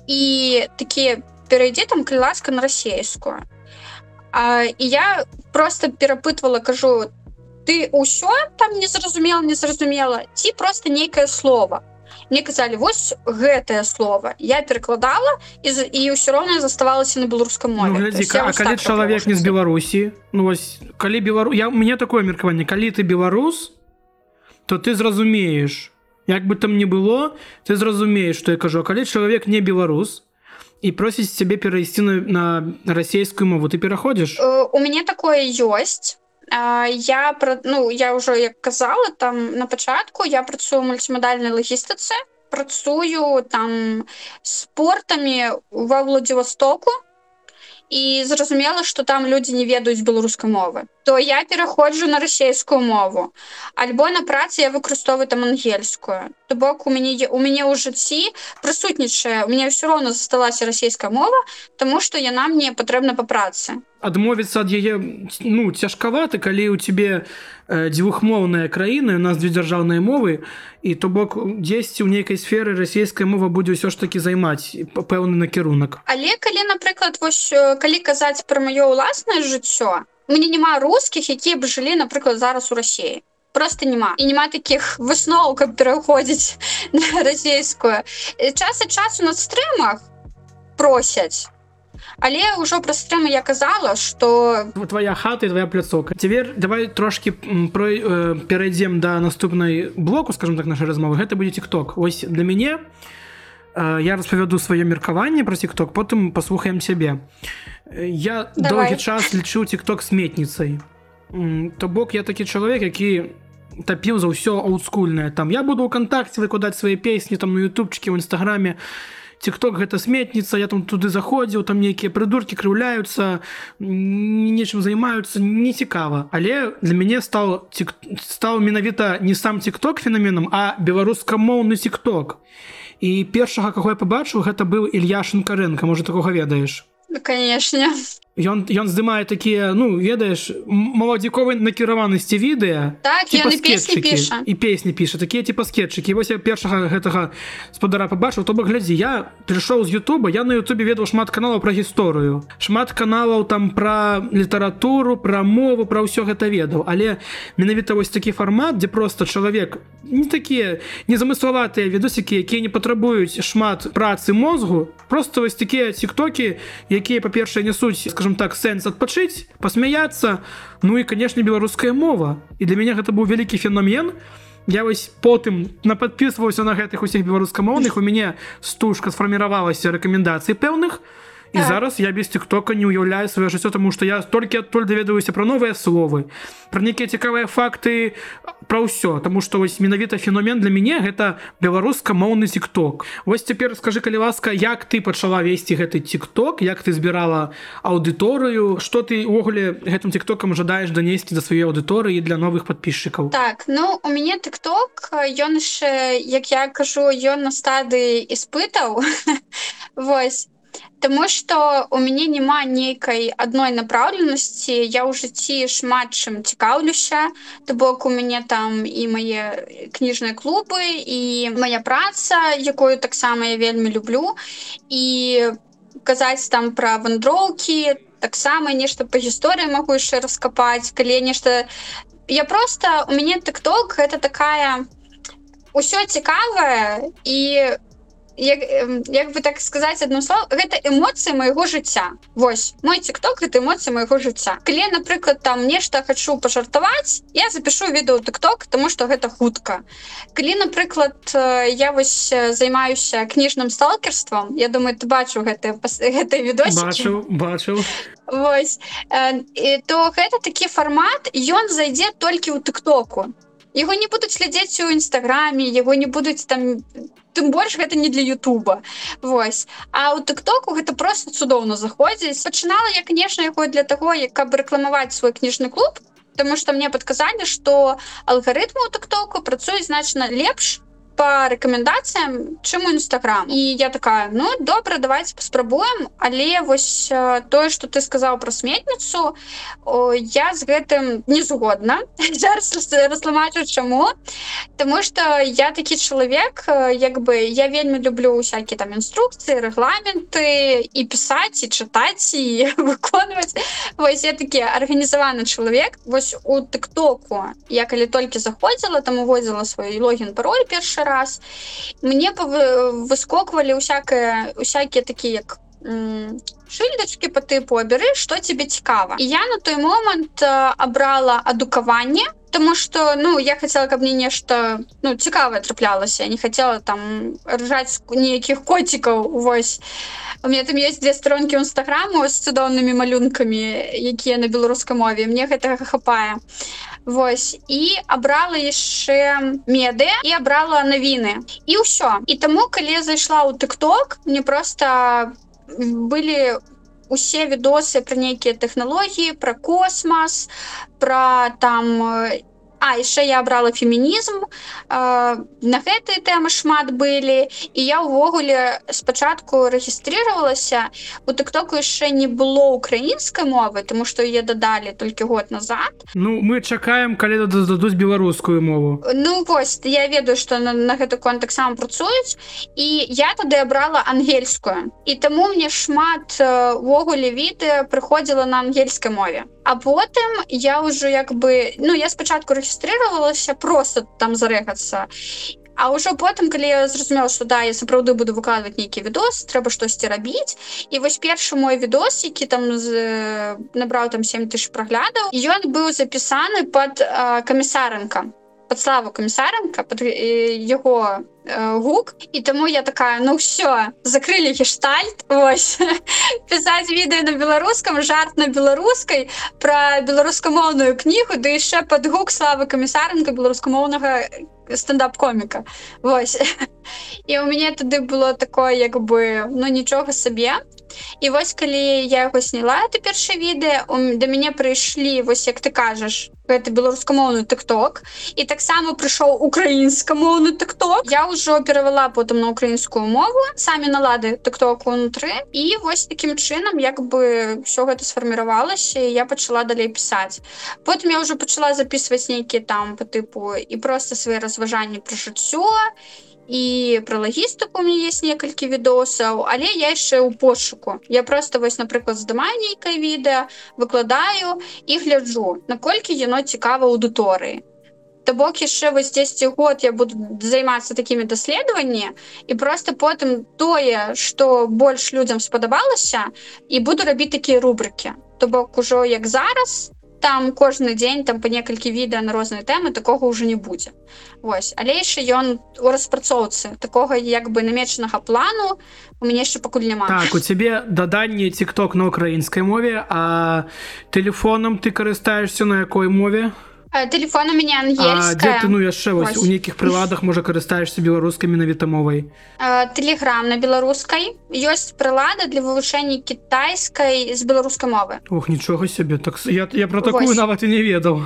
І такія перайдзе там калі ласка на расейскую і я просто перапытвала кажу ты ўсё там не зразумела не зразумела ці просто нейкае слово мне казалі вось гэтае слово я перакладала і і ўсё роўна заставалася на беларускам мове. Ну, глядзі, а калі так чалавек не з беларусі ну вось калі белару я у меня такое меркаванне калі ты беларус то ты зразумееш як бы там не было ты зразумееш что я кажу. Калі чалавек не беларус і просіць цябе перайсці на, на расійскую мову ты пераходзіш? Э, у мяне такое ёсць я ну я ўжо як казала там на пачатку я працую мультимодальнай лагістыцы працую там спортамі ва владзівастоку і зразумела что там людзі не ведаюць беларускай мовы. То я пераходжу на расійскую мову. Альбо на працы я выкарыстоўваю там ангельскую. То бок у мяне у мяне ў жыцці прысутнічае у меня ўсё роўна засталася расійская мова тому что яна мне патрэбна по працы адмовіцца ад яе ну цяжкаваты калі у тебе э, дзвюхмоўная краіна у нас две дзяржаўныя мовы і то бок дзесьці ў нейкай сферы расійская мова будзе ўсё ж таки займаць пэўны накірунак. Але калі напрыклад вось калі казаць пра маё ўласнае жыццё мне няма рускіх якія б жылі напрыклад зараз у рассіі просто няма. І няма таких высноў каб пераходзіць на расійскую. Час ад часу на стрымах просяць але ўжо пра стрэмы я казала что твоя хата твоя пляцоўка. Цяпер давай трошки про э, перайдзем до да наступнай блоку скажем так нашай размовы. Гэта будзе тикток ось для мяне э, я распавяду сваё меркаванне про тикток потым паслухаем цябе я доўгі час лічу тикток сметніцай. То бок я такі чалавек які тапіў за ўсё аутскульнае там я буду ўкантакце выкладаць свае песні там на ютубчыкі в нстаграме і тикток гэта сметніца я там туды заходзіў там нейкія прыдуркі крыўляюцца нечым займаюцца не цікава але для мяне стал тик, стаў менавіта не сам тикток феноменам а беларускамоўны тикток. І першага каго я побачыў гэта быў ілья шанкаренко можа такога ведаеш? Ну, конечно ён ён здымае такія ну ведаеш маладзіковай накіраванасці відэа Так, типа скетчыкі. і песні піша такія типа скетчыкі. Вось я першага гэтага спадара пабачыў то бок глядзі я прыйшоў з Ютуба я на Ютубе ведаў шмат каналаў пра гісторыю. Шмат каналаў там пра літаратуру пра мову пра ўсё гэта ведаў. Але менавіта вось такі фармат дзе просто чалавек не такія незамыславатыя відосікі якія не патрабуюць шмат працы мозгу просто вось такія тиктокі якія па-першае нясуць скажем так сэнс адпачыць пасмяяться ну і канешне беларуская мова. І для мяне гэта быў вялікі феномен. Я вось потым на подписываўся на гэтых усіх беларускамоўных. У мяне стужка сфарміравалася рэкамендацый пэўных Так. зараз я без тиктока не уяўляю сваё жыццё тому что я толькі адтуль даведаюся пра новыя словы пра нейкія цікавыя факты пра ўсё тому что вось менавіта феномен для мяне гэта беларуска-моўны тикток. Вось цяпер скажи калі ласка як ты пачала весці гэты тикток? Як ты збірала аўдыторыю что ты увогуле гэтым тиктокам жадаеш данесці да сваёй аўдыторыі для новых подписчикаў Так, ну у мяне тыкток ён яшчэ як я кажу ён на стадыі іспытаў Вось Таму што у мяне няма нейкай адной направленасці я ў жыцці шмат чым цікаўлюся то бок у мяне там і мае кніжныя клубы і моя праца якую таксама я вельмі люблю. І казаць там пра вандроўкі таксама нешта па гісторыі магу яшчэ раскапаць калі нешта. Я просто у мяне тыкток гэта такая ўсё цікавае і як, як бы так сказаць одно слово гэта эмоцыі майго жыцця. Вось мой тикток гэта эмоцыі майго жыцця. Калі я, напрыклад там нешта хочу пажартаваць я запишу відео тыкток тому что гэта хутка. Калі напрыклад я вось займаюся кніжным сталкерством Я думаю ты бачу гэты гэты відосікі? Бачыў бачыў Вось э, то гэта такі фармат ён зайдзе толькі ў тыктоку его не будуць глядзець у нстаграме его не будуць там тым больш гэта не для Ютуба. Вось. А у тыктоку гэта просто цудоўна заходзіць пачынала я конечно яго для того як каб рэкламаваць свой кніжны клуб Таму что мне падказалі что алгарытмы у тыктоку працуюць значна лепш по рэкамендацыям чым у нстаграм і я такая ну добра давайте паспрабуем але вось э, тое что ты сказаў про сметніцу о, я з гэтым не згодна. Зараз растлумачу чаму Таму что я такі чалавек э, як бы я вельмі люблю всякие там інструкцыі рэгламенты і пісаць і чытаць і выконваць вось я такі арганізаваны чалавек вось у тыктоку я калі толькі заходзіла там уводзіла свой логін пароль першы раз. Мне павы- выскоквалі усякае усякія такія як м, шыльдачки по тыпу абяры что тебе цікава і я на той момант э, абрала адукаванне тому что ну я хотела каб мне нешта ну цікавае траплялася не хотела там ржаць нейкіх коцікаў вось. У меня там есть две сторонки нстаграму з цудоўнымі малюнкамі якія на беларускай мове мне гэтага хапае Вось. І абрала яшчэ меды і абрала навіны і ўсё. І таму калі я зайшла ў тыкток мне просто былі усе відосы пра нейкія тэхналогіі пра космас пра там а яшчэ я абрала фемінізм э, на гэтыя тэмы шмат былі і я ўвогуле спачатку рэгістрировалася у тыктоку яшчэ не было украінскай мовы тому что яе дадалі толькі год назад. Ну мы чакаем калі дадуць беларускую мову. Ну вось я ведаю что на, на гэты конт таксама працуюць і я тады абрала ангельскую. І таму мне шмат э, увогуле відэа прыходзіла на ангельскай мове а потым я ўжо як бы ну я спачатку рэгістрировалася просто там зарэгацца А ўжо потым калі я зразумела что да я сапраўды буду выкладваць нейкі відос трэба штосьці рабіць і вось першы мой відос які там з, набраў там 7 тысяч праглядаў ён быў запісаны под э, камісарынка под славу камісарынка под яго гук. І таму я такая ну все закрылі гештальт ось пісаць відэо на беларускам жарт на беларускай про беларускамоўную кнігу ды яшчэ под гук славы камісарынка беларускамоўнага стендап коміка Вось і у мяне тады было такое як бы ну нічога сабе і вось калі я яго сняла это першае відэа да мяне прыйшлі вось як ты кажаш гэта беларускамоўны тыкток і таксама прыйшоў украінскамоўны тыкток я ўжо перавяла потым на украінскую мову самі налады тыкток унутры і вось такім чынам як бы все гэта сфарміравалася я пачала далей пісаць потым я ўжо пачала записываць нейкія там по тыпу і просто свае разважанні пра жыццё і і пра лагістыку у меня есть некалькі відосаў але я яшчэ ў пошуку я просто вось напрыклад здымаю нейкае відэа выкладаю і гляджу наколькі яно цікава аўдыторыі То бок яшчэ вось 10 год я буду займацца такімі даследаванні і просто потым тое што больш людзям спадабалася і буду рабіць такія рубрыкі То бок ужо як зараз там кожны дзень там по некалькі відэа на розныя тэмы такога ўжо не будзе. Вось але яшчэ ён у распрацоўцы. Такога як бы намечанага плану у мяне яшчэ пакуль няма. Так, у цябе даданне тикток на украінскай мове а телефоном ты карыстаешься на якой мове телефон у меня ангельская. Ты ну яшчэ вось у нейкіх прыладах можа карыстаешься беларускай менавіта мовай телеграм на беларускай ёсць прылада для вывучэння кітайскай з беларускай мовы. Ох нічога сябе так я, я про такую нават і не ведаў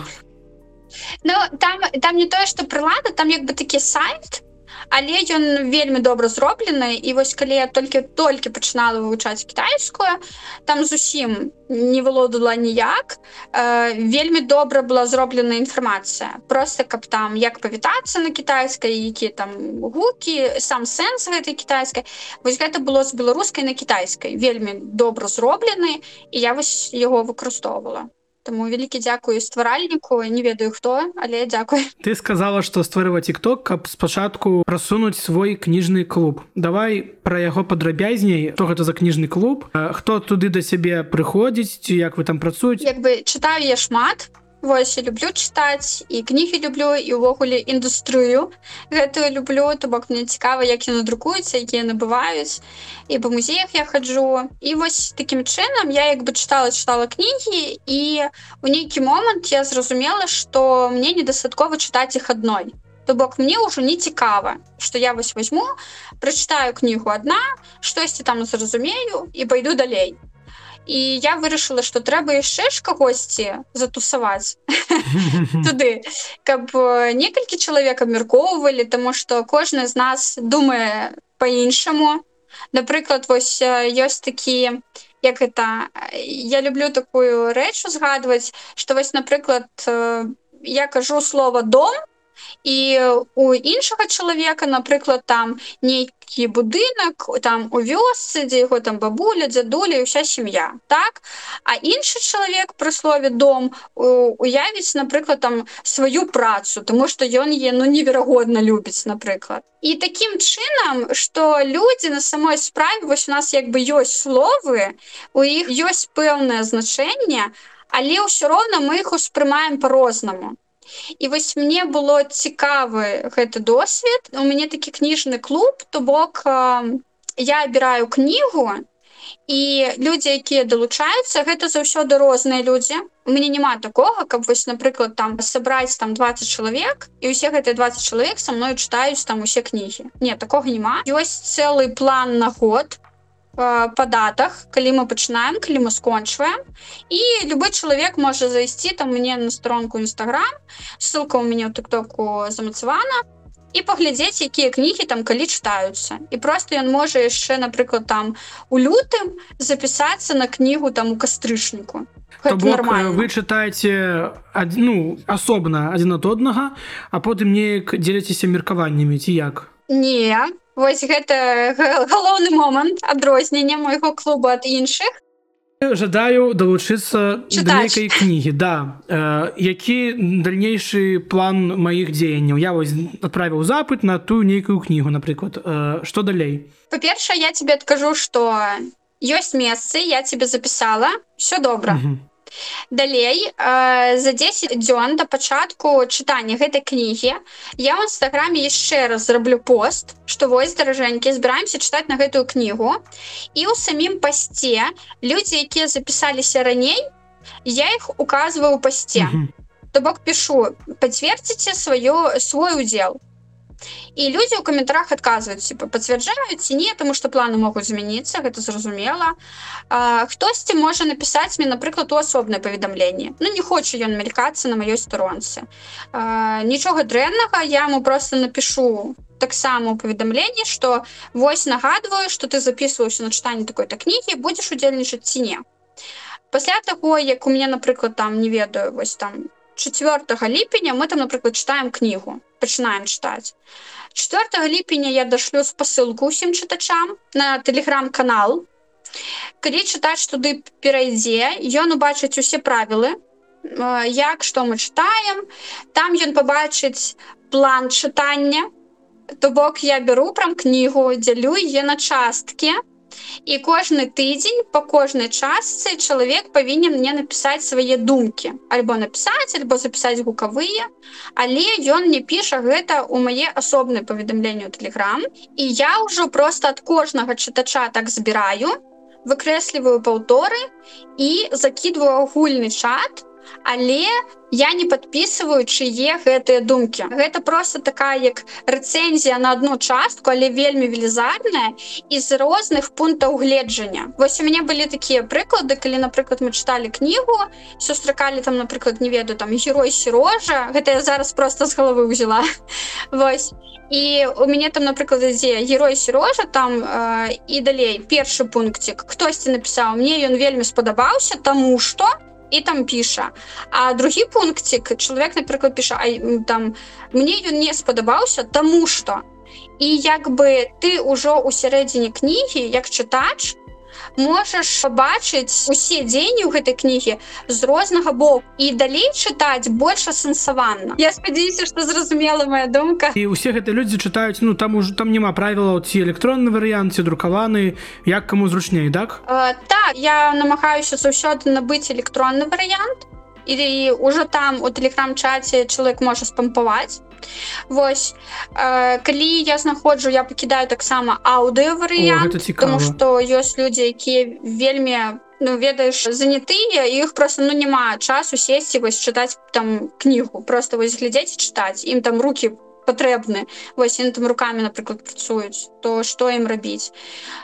Ну там там не тое что прылада там як бы такі сайт але ён вельмі добра зроблены і вось калі я толькі толькі пачынала вывучаць кітайскую там зусім не валодала ніяк э, вельмі добра была зроблена інфармацыя. Просто каб там як павітацца на кітайскай які там гукі сам сэнс гэтай кітайскай. Вось гэта было з беларускай на кітайскай. Вельмі добра зроблены і я вось яго выкарыстоўвала Таму вялікі дзякую стваральніку не ведаю хто але дзякую ты сказала что стварыла тикток каб спачатку прасунуць свой кніжны клуб. Давай про яго падрабязней то гэта за кніжны клуб хто туды да сябе прыходзіць ці як вы там працуеце як бы чытаю я шмат Вось люблю чытаць і кнігі люблю і ўвогуле індустрыю гэтую люблю то бок мне цікава як яны друкуюцца якія набываюць. І па музеях я хаджу. І вось такім чынам я як бы чытала чытала кнігі і у нейкі момант я зразумела што мне недастаткова чытаць іх адной. То бок мне ўжо не цікава што я вось возьму прачытаю кнігу адна штосьці там зразумею і пайду далей і я вырашыла что трэба яшчэ ж кагосьці затусаваць туды каб некалькі чалавек абмяркоўвалі тому что кожны з нас думае по-іншаму напрыклад вось ёсць такі як это я люблю такую рэч узгадваць что вось напрыклад я кажу слово дом і у іншага чалавека напрыклад там нейкі будынак там у вёсцы дзе яго там бабуля дзядуля ўся сям'я так? А іншы чалавек пры слове дом уявіць напрыклад там сваю працу тому что ён е ну неверагодна любіць напрыклад і таким чынам что людзі на самой справе вось у нас як бы ёсць словы у іх ёсць пэўнае значэнне але ўсё роўна мы іх успрымаем по-рознаму і вось мне было цікавы гэты досвед. У мяне такі кніжны клуб то бок я абіраю кнігу і людзі якія далучаюцца гэта заўсёды розныя людзі. У мяне няма такога каб вось напрыклад там сабраць там 20 чалавек і усе гэтыя 20 чалавек са мной чытаюць там усе кнігі. Не такога няма. Ёсць цэлы план на год па датах калі мы пачынаем калі мы скончваем і любой чалавек можа зайсці там мне на сторонку нстаграм ссылка у мяне ў тыктоку замацавана і паглядзець якія кнігі там калі чытаюцца і просто ён можа яшчэ напрыклад там у лютым запісацца на кнігу там у кастрычніку бок, вы чытаеце ну асобна адзін ад однага а потым неяк дзеляцеся меркаваннямі ці як не Вось гэта галоўны момант адрознення майго клубу ад іншых. жадаю далучыцца нейкай кнігі да э, які дальнейшы план маіх дзеянняў. Я вось адправіў запыт на тую нейкую кнігу напрыклад. Э, што далей? Па-першае я тебе адкажу што ёсць месцы я тебе запісала все добра Далей э, за 10 дзён да пачатку чытання гэтай кнігі я ў нстаграме яшчэ раз зраблю пост што вось даражэнькі збіраемся чытаць на гэтую кнігу. І ў самім пасце людзі якія запісаліся раней я іх указываю пасце. То бок пішу пацвердзіце сваё свой удзел і людзі ў каментарах адказваюць типа пацвярджаюць ці не тому что планы могуць змяніцца гэта зразумела хтосьці можа напісаць мне напрыклад у асобнае паведамленне Ну не хочу ён мелькацца на маёй старонцы нічога дрэннага я ему просто напишу таксама у паведамленні что вось нагадваю что ты записываўся на чытанне такой-то кнігі будзеш удзельнічаць ці не пасля таго як у меня напрыклад там не ведаю вось там 4 ліпеня мы там напрыклад читаем кнігу пачынаем чытаць 4 ліпеня я дашлю спасылку усім чытачам на телеграм-канал. Калі чытаць туды перайдзе ён убачыць усе правілы. Як што мы чытаем там ён пабачыць план чытання. То бок я беру прям кнігу дзялю е на часткі і кожны тыдзень по кожнай частцы чалавек павінен мне напісаць свае думкі. Альбо напісаць альбо запісаць гукавыя. Але ён не піша гэта у мае асобныя паведамленні ў телеграм і я ўжо просто ад кожнага чытача так збіраю выкрэсліваю паўторы і закидываю агульны чат але я не подписываю чые гэтыя думкі. Гэта просто такая як рэцэнзія на одну частку але вельмі велізарная из розных пунктаў гледжання. Вось у мяне былі такія прыклады калі напрыклад мы чыталі кнігу сустракалі там напрыклад не ведаю там герой сірожа гэта я зараз просто з головы ўзяла. Вось. І у мяне там напрыклад ідзе герой сірожа там э, і далей першы пунктик. Хтосьці напісаў. Мне ён вельмі спадабаўся тому что я і там піша. А другі пунктик чалавек напрыклад піша там мне ён не спадабаўся тому что і як бы ты ўжо у сярэдзіне кнігі як чытач можаш побачыць усе дзені ў гэтай кнігі з рознага боку і далей чытаць больш асэнсаванна. Я спадзяюся что зразумела моя думка. І усе гэты людзі чытаюць ну там уже там няма правілаў ці электронны варыянт ці друкаваны як каму зручней так? Э, так я намагаюся заўсёды набыць электронны варыянт і уже там у тэлеграм-чаце чалавек можа спампаваць Вось. Э, калі я знаходжу я пакідаю таксама аўдыо варыянт тому что ёсць людзі якія вельмі ну ведаеш занятыя іх просто ну няма часу сесці вось чытаць там кнігу просто вось глядзець чытаць. Ім там руки патрэбны вось яны там руками напрыклад працуюць то што ім рабіць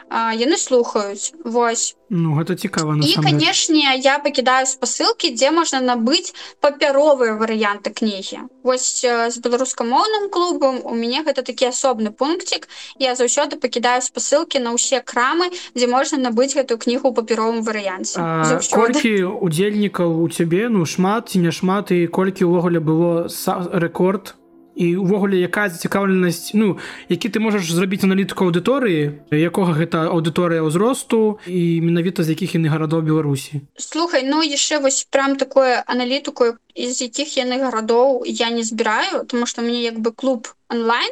яны слухаюць вось Ну гэта цікава і канешне я пакідаю спасылкі дзе можна набыць папяровыя варыянты кнігі Вось з беларускамоўным клубам у мяне гэта такі асобны пунктик. Я заўсёды пакідаю спасылкі на ўсе крамы дзе можна набыць гэтую кнігу папяровым варыянце колькі удзельнікаў у цябе ну шмат ці няшмат і колькі ўвогуле было рэкорд і увогуле якая зацікаўленасць ну які ты можаш зрабіць аналітыку аўдыторыі якога гэта аўдыторыя ўзросту і менавіта з якіх яны гарадоў беларусі? Слухай ну яшчэ вось прям такое аналітыку з якіх яны гарадоў я не збіраю тому что мне як бы клуб онлайн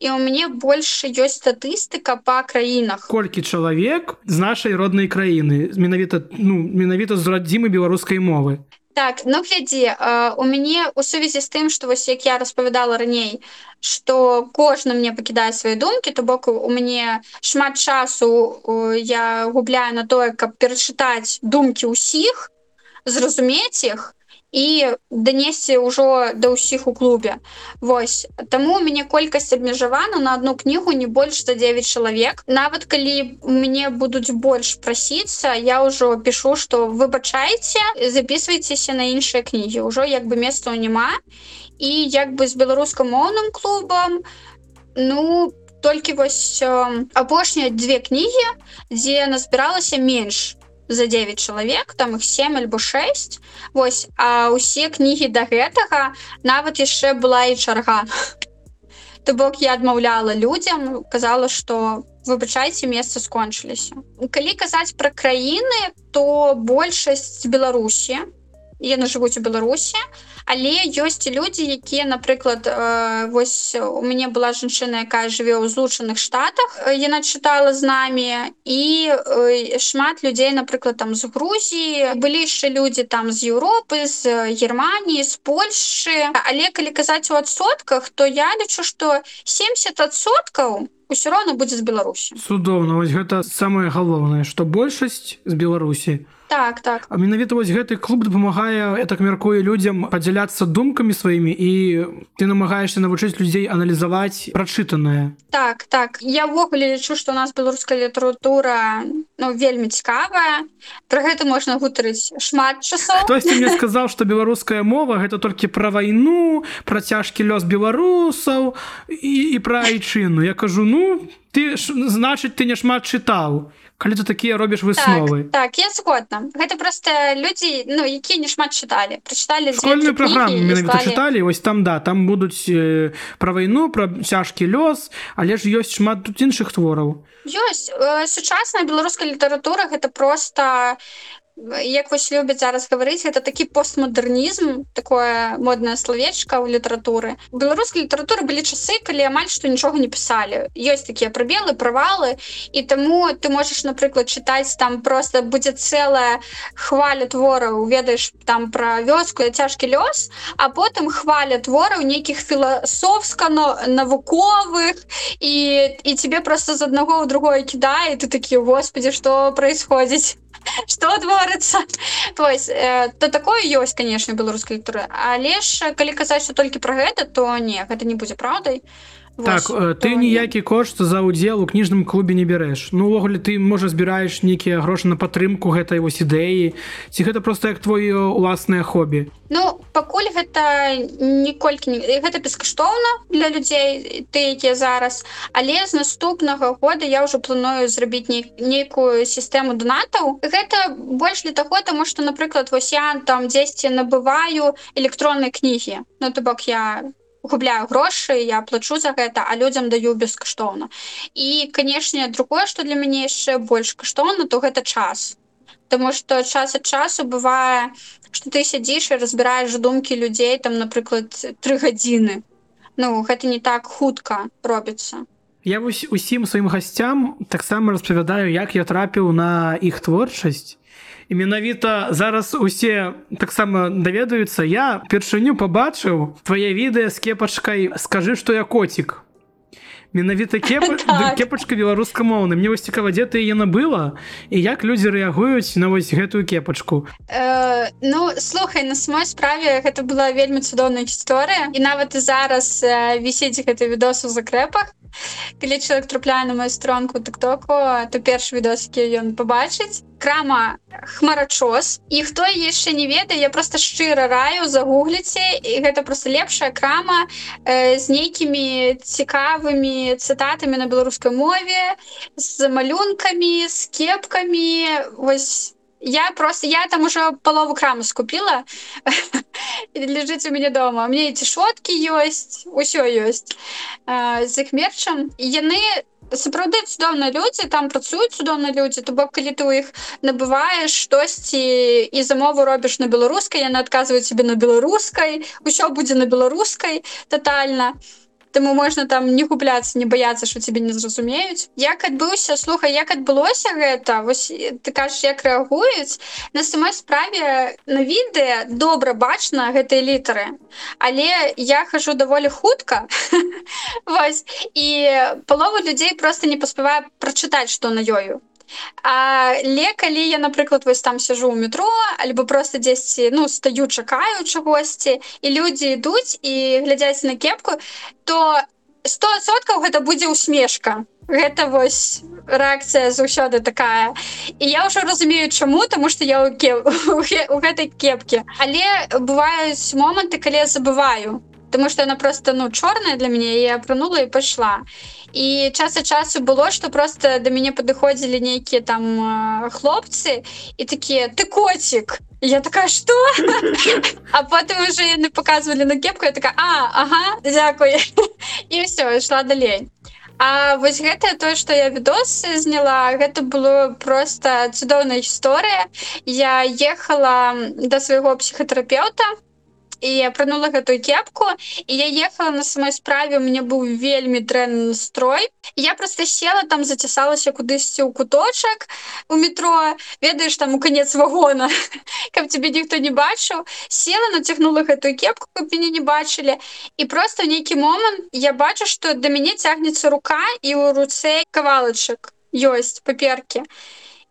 і у мяне больше ёсць статыстыка по краінах. Колькі чалавек з нашай роднай краіны менавіта ну менавіта з радзімы беларускай мовы Так, ну глядзі у мяне у сувязі з тым што вось як я распавядала раней што кожны мне пакідае свае думкі то бок у мяне шмат часу я губляю на тое каб перачытаць думкі ўсіх зразумець іх і данесці ўжо да ўсіх у клубе. Вось. Таму у мяне колькасць абмежавана на одну кнігу не больш за 9 чалавек нават калі мне будуць больш прасіцца я ўжо пишу что выбачайце записывайтеся на іншыя кнігі ўжо як бы места няма і як бы з беларускамоўным клубам ну толькі вось апошнія две кнігі дзе назбіралася менш за 9 чалавек там их 7 альбо 6 Вось а усе кнігі да гэтага нават яшчэ была і чарга. То бок я адмаўляла людзям казала что выбачайце месца скончыліся. Калі казаць пра краіны то большасць беларусі яны жывуць у беларусі але ёсць людзі якія напрыклад э, вось у мяне была жанчына якая жыве ў злучаных штатах. Яна чытала з намі і э, шмат людзей напрыклад там з Грузіі былі яшчэ людзі там з Еўропы з Геррманіі з Польшы але калі казаць у адсотках то я лічу што 70соткаў ўсё роўно будзе з беларусі цудоўна вось гэта самае галоўнае што большасць з беларусі так так. А менавіта вось гэты клуб дапамагае я так мяркую людзям падзяляцца думкамі сваімі і ты намагаешься навучыць людзей аналізаваць прачытанае. Так так. Я ўвогуле лічу што у нас беларуская літаратура ну вельмі цікавая. Про гэта можна гутарыць шмат часоў. Хтосьці мне сказаў што беларуская мова гэта толькі пра вайну пра цяжкі лёс беларусаў і, і пра айчыну. Я кажу ну ты значыць ты не шмат чытаў калі ты такія робіш высновы. Так, так я згодна. Гэта просто людзі ну якія не шмат чыталі прачыталі школьную праграму менавіта чыталі вось там да там будуць э, пра вайну пра цяжкі лёс але ж ёсць шмат тут іншых твораў. Ёсць э, сучасная беларуская літаратура гэта просто як вось любяць зараз гаварыць это такі постмадэрнізм такое моднае словечка ў літаратуры беларускай літаратуры былі часы калі амаль што нічога не пісалі ёсць такія прабелы правалы і таму ты можаш напрыклад чытаць там просто будзе цэлая хваля твораў ведаеш там пра вёску цяжкі лёс а потым хваля твораў нейкіх філасофскано навуковых і і тебе просто з аднаго ў другое кідае ты такі господи что происходзіць что творыцца вось э, то такое ёсць конечно беларускай літуры але ж калі казаць что толькі про гэта то не гэта не будзе праўдай так Вось, ты ніякі кошт за удзел у кніжным клубе не бярэш ну увогуле ты можа збіраеш нейкія грошы на падтрымку гэтай вось ідэі. Ці гэта просто як твоё уласнае хобі? Ну пакуль гэта ніколькі не... гэта бескаштоўна для людзей ты якія зараз. Але з наступнага года я ўжо планую зрабіць не... нейкую сістэму донатаў. Гэта больш для таго таму што напрыклад вось я там дзесьці набываю электронныя кнігі. Ну то бок я губляю грошы я плачу за гэта а людзям даю бескаштоўна і канешне другое что для мяне яшчэ больш каштоўна то гэта час. Таму что час ад часу бывае что ты сядзіш і разбіраеш думкі людзей там напрыклад тры гадзіны Ну гэта не так хутка робіцца Я вось усім сваім гасцям таксама распавядаю як я трапіў на іх творчасць і менавіта зараз усе таксама даведаюцца. Я першыню побачыў твае відэа з кепачкай скажы што я коцік менавіта кеп так. кепачка беларускамоўны мне вось цікава дзе ты яна была і як людзі рэагуюць на вось гэтую кепачку. Э, Ну слухай на самой справе гэта была вельмі цудоўная гісторыя. І нават зараз э, вісець гэты відос у закрэпах калі чалавек трапляе на мою стронку тыктоку то першы відос які ён побачыць крама хмарачос і хто яшчэ не ведае я просто шчыра раю загугліце і гэта просто лепшая крама э, з нейкімі цікавымі цытатамі на беларускай мове з малюнкамі з кепкамі вось я просто я там уже палову крамы скупила. Лежыць у мяне дома. Мне эти шотки ёсць усё ёсць з іх мерчам яны сапраўды цудоўныя людзі там працуюць цудоўныя людзі то бок калі ты ў іх набываеш штосьці і замову робіш на беларускай яны адказваюць себе на беларускай усё будзе на беларускай тотальна то Таму можна там не губляцца не баяцца що тебе не зразумеюць як адбыўся слухай як адбылося гэта? Вось ты кажаш як рэагуюць? На самой справе на відэа добра бачна гэтыя літары але я хожу даволі хутка. Вось і палова людзей просто не паспявае прачытаць што на ёю Але калі я напрыклад вось там сяжу ў метро альбо просто дзесьці ну стаю чакаю чагосьці і людзі ідуць і глядзяць на кепку то стосоткаў гэта будзе усмешка гэта вось рэакцыя заўсёды такая. І я ўжо разумею чаму тому что я у, кеп... у гэтай кепке але бываюць моманты калі я забываю Таму што яна просто ну чорная для мяне я апранула і пайшла і час ад часу было что просто до мяне падыходзілі нейкія там хлопцы і такія ты коцік я такая что? А потым уже яны показывалі на кепку я такая а ага дзякуй і все ішла далей А вось гэта тое што я відос зняла гэта было просто цудоўная гісторыя я ехала да свайго псіхатэрапeuта і апранула гэтую кепку і я ехала на самой справе у меня быў вельмі дрэнны настрой я просто села там зацісалася кудысьці ў куточак у метро. Ведаеш там у конец вагона каб тебе ніхто не бачыў села нацягнула гэтую кепку каб мяне не бачылі і просто в нейкі момант я бачу что да мяне цягнецца рука і ў руцэ кавалачак ёсць паперки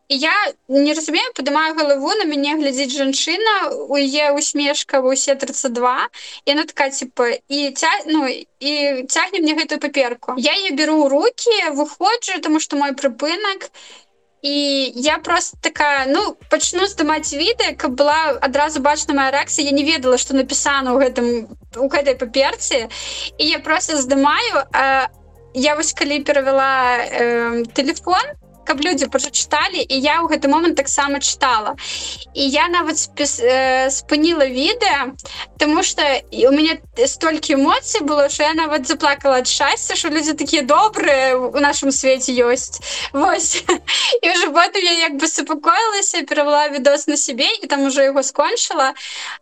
я не разумею падымаю галаву на мяне глядзіць жанчына у е усмешка усе 32 і она такая типа і ця ну і цягне мне гэтую паперку я ее беру руки выходжу тому что мой прыпынак і я просто такая ну пачну здымаць відэа каб была адразу бачна моя рэакцыя я не ведала что напісана ў гэтым у гэтай паперці і я просто здымаю я вось калі перавяла э, телефон то каб людзі прачыталі і я ў гэты момант таксама чытала. І я нават спіс, э, спыніла відэа тому что у мяне столькі эмоцый было що я нават заплакала ад шчасця що людзі такія добрыя у нашым свеце ёсць Вось. І уже потым я як бы супакоілася перавала відос на сябе і там уже яго скончыла.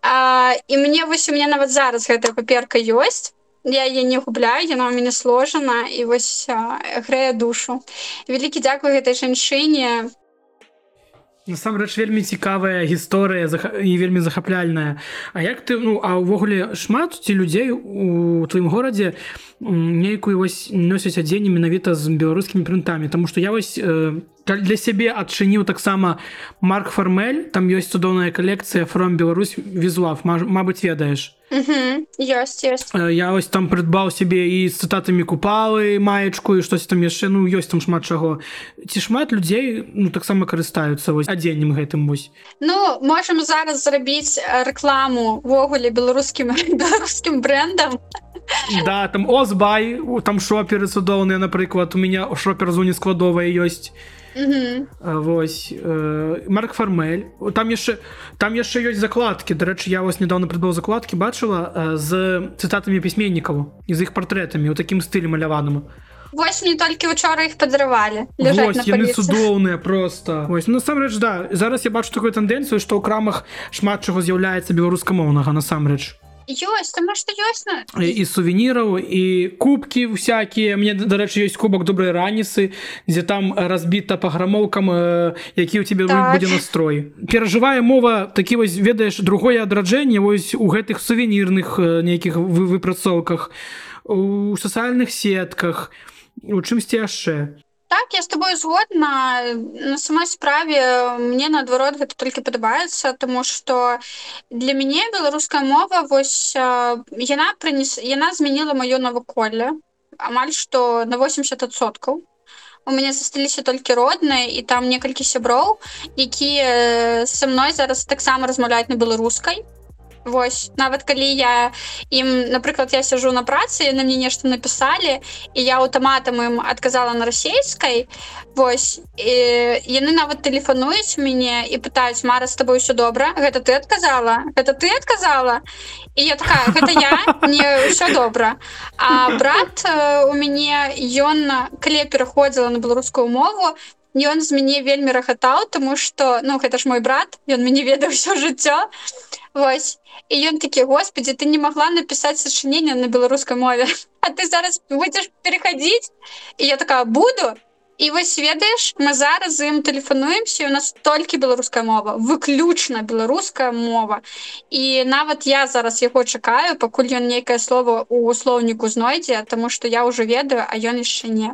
А, і мне вось у меня нават зараз гэтая паперка ёсць я яе не губляю яна ў мяне сложана і вось грэе душу. Вялікі дзякую гэтай жанчыне насамрэч вельмі цікавая гісторыя і вельмі захапляльная. А як ты ну а ўвогуле шмат ці людзей у тваім горадзе нейкую вось носяць адзенне менавіта з беларускімі прынтамі? Таму што я вось э, для сябе адчыніў таксама марк фармель там ёсць цудоўная калекцыя фром Беларусь візуав Мабыць ведаеш ёсць ёсць я ось там прыдбаў сябе і з цытатамі купалы маечку і штось там яшчэ ну ёсць там шмат чаго. Ці шмат людзей ну таксама карыстаюцца вось адзеннем гэтым вось? Ну можам зараз зрабіць рэкламу ввогуле беларускім беларускім брендам да там озбай там шоперы цудоўныя напрыклад. У меня шопер зоне складовая ёсць Вось э, Марк фармель. Там яшчэ там яшчэ ёсць закладкі. Дарэчы я вас недавно прыдбаў закладкі бачыла э, з цытатамі пісьменнікаў і з іх партрэтамі у такім стылі маляваным Вось не толькі учора іх падрывалі. Цудоўныя просто Вось насамрэч да зараз я бачу такую тэндэнцыю што ў крамах шмат чаго з'яўляецца беларускамоўнага насамрэч ёсць тому что ёсць на... і сувеніраў і кубкі всякие. Мне дарэчы ёсць кубак добрай раніцы дзе там разбіта па грамоўкам які у тебе так. будзе настрой. Перажывае мова такі вось ведаеш другое адраджэнне вось у гэтых сувенірных нейкіх выпрацоўках у сацыяльных сетках у чымсьці яшчэ так я с тобой згодна. На самой справе мне наадварот гэта толькі падабаецца тому что для мяне беларуская мова вось яна прынес яна змяніла маё наваколле амаль что на 80соткаў у мяне засталіся толькі родныя і там некалькі сяброў якія са мной зараз таксама размаўляюць на беларускай Вось нават калі я ім напрыклад я сяжу на працы на мне нешта напісалі і я аўтаматам ім адказала на расейскай Вось і, яны нават тэлефануюць мяне і пытаюць мара з тобой ўсё добра гэта ты адказала это ты адказала і я такая гэта я? Не ўсё добра А брат у мяне ён калі пераходзіла на беларускую мову ён з мяне вельмі рахатаў тому что ну гэта ж мой брат ён мяне ведаў ўсё жыццё Вось і ён такі Господі ты не могла напісаць сачынення на беларускай мове А ты зараз будзеш переходить? І я такая буду і вось ведаеш мы зараз ім тэлефануемся у нас толькі беларуская мова выключна беларуская мова. І нават я зараз яго чакаю пакуль ён нейкае слово у услоўніку знойдзе тому что я уже ведаю а ён яшчэ не.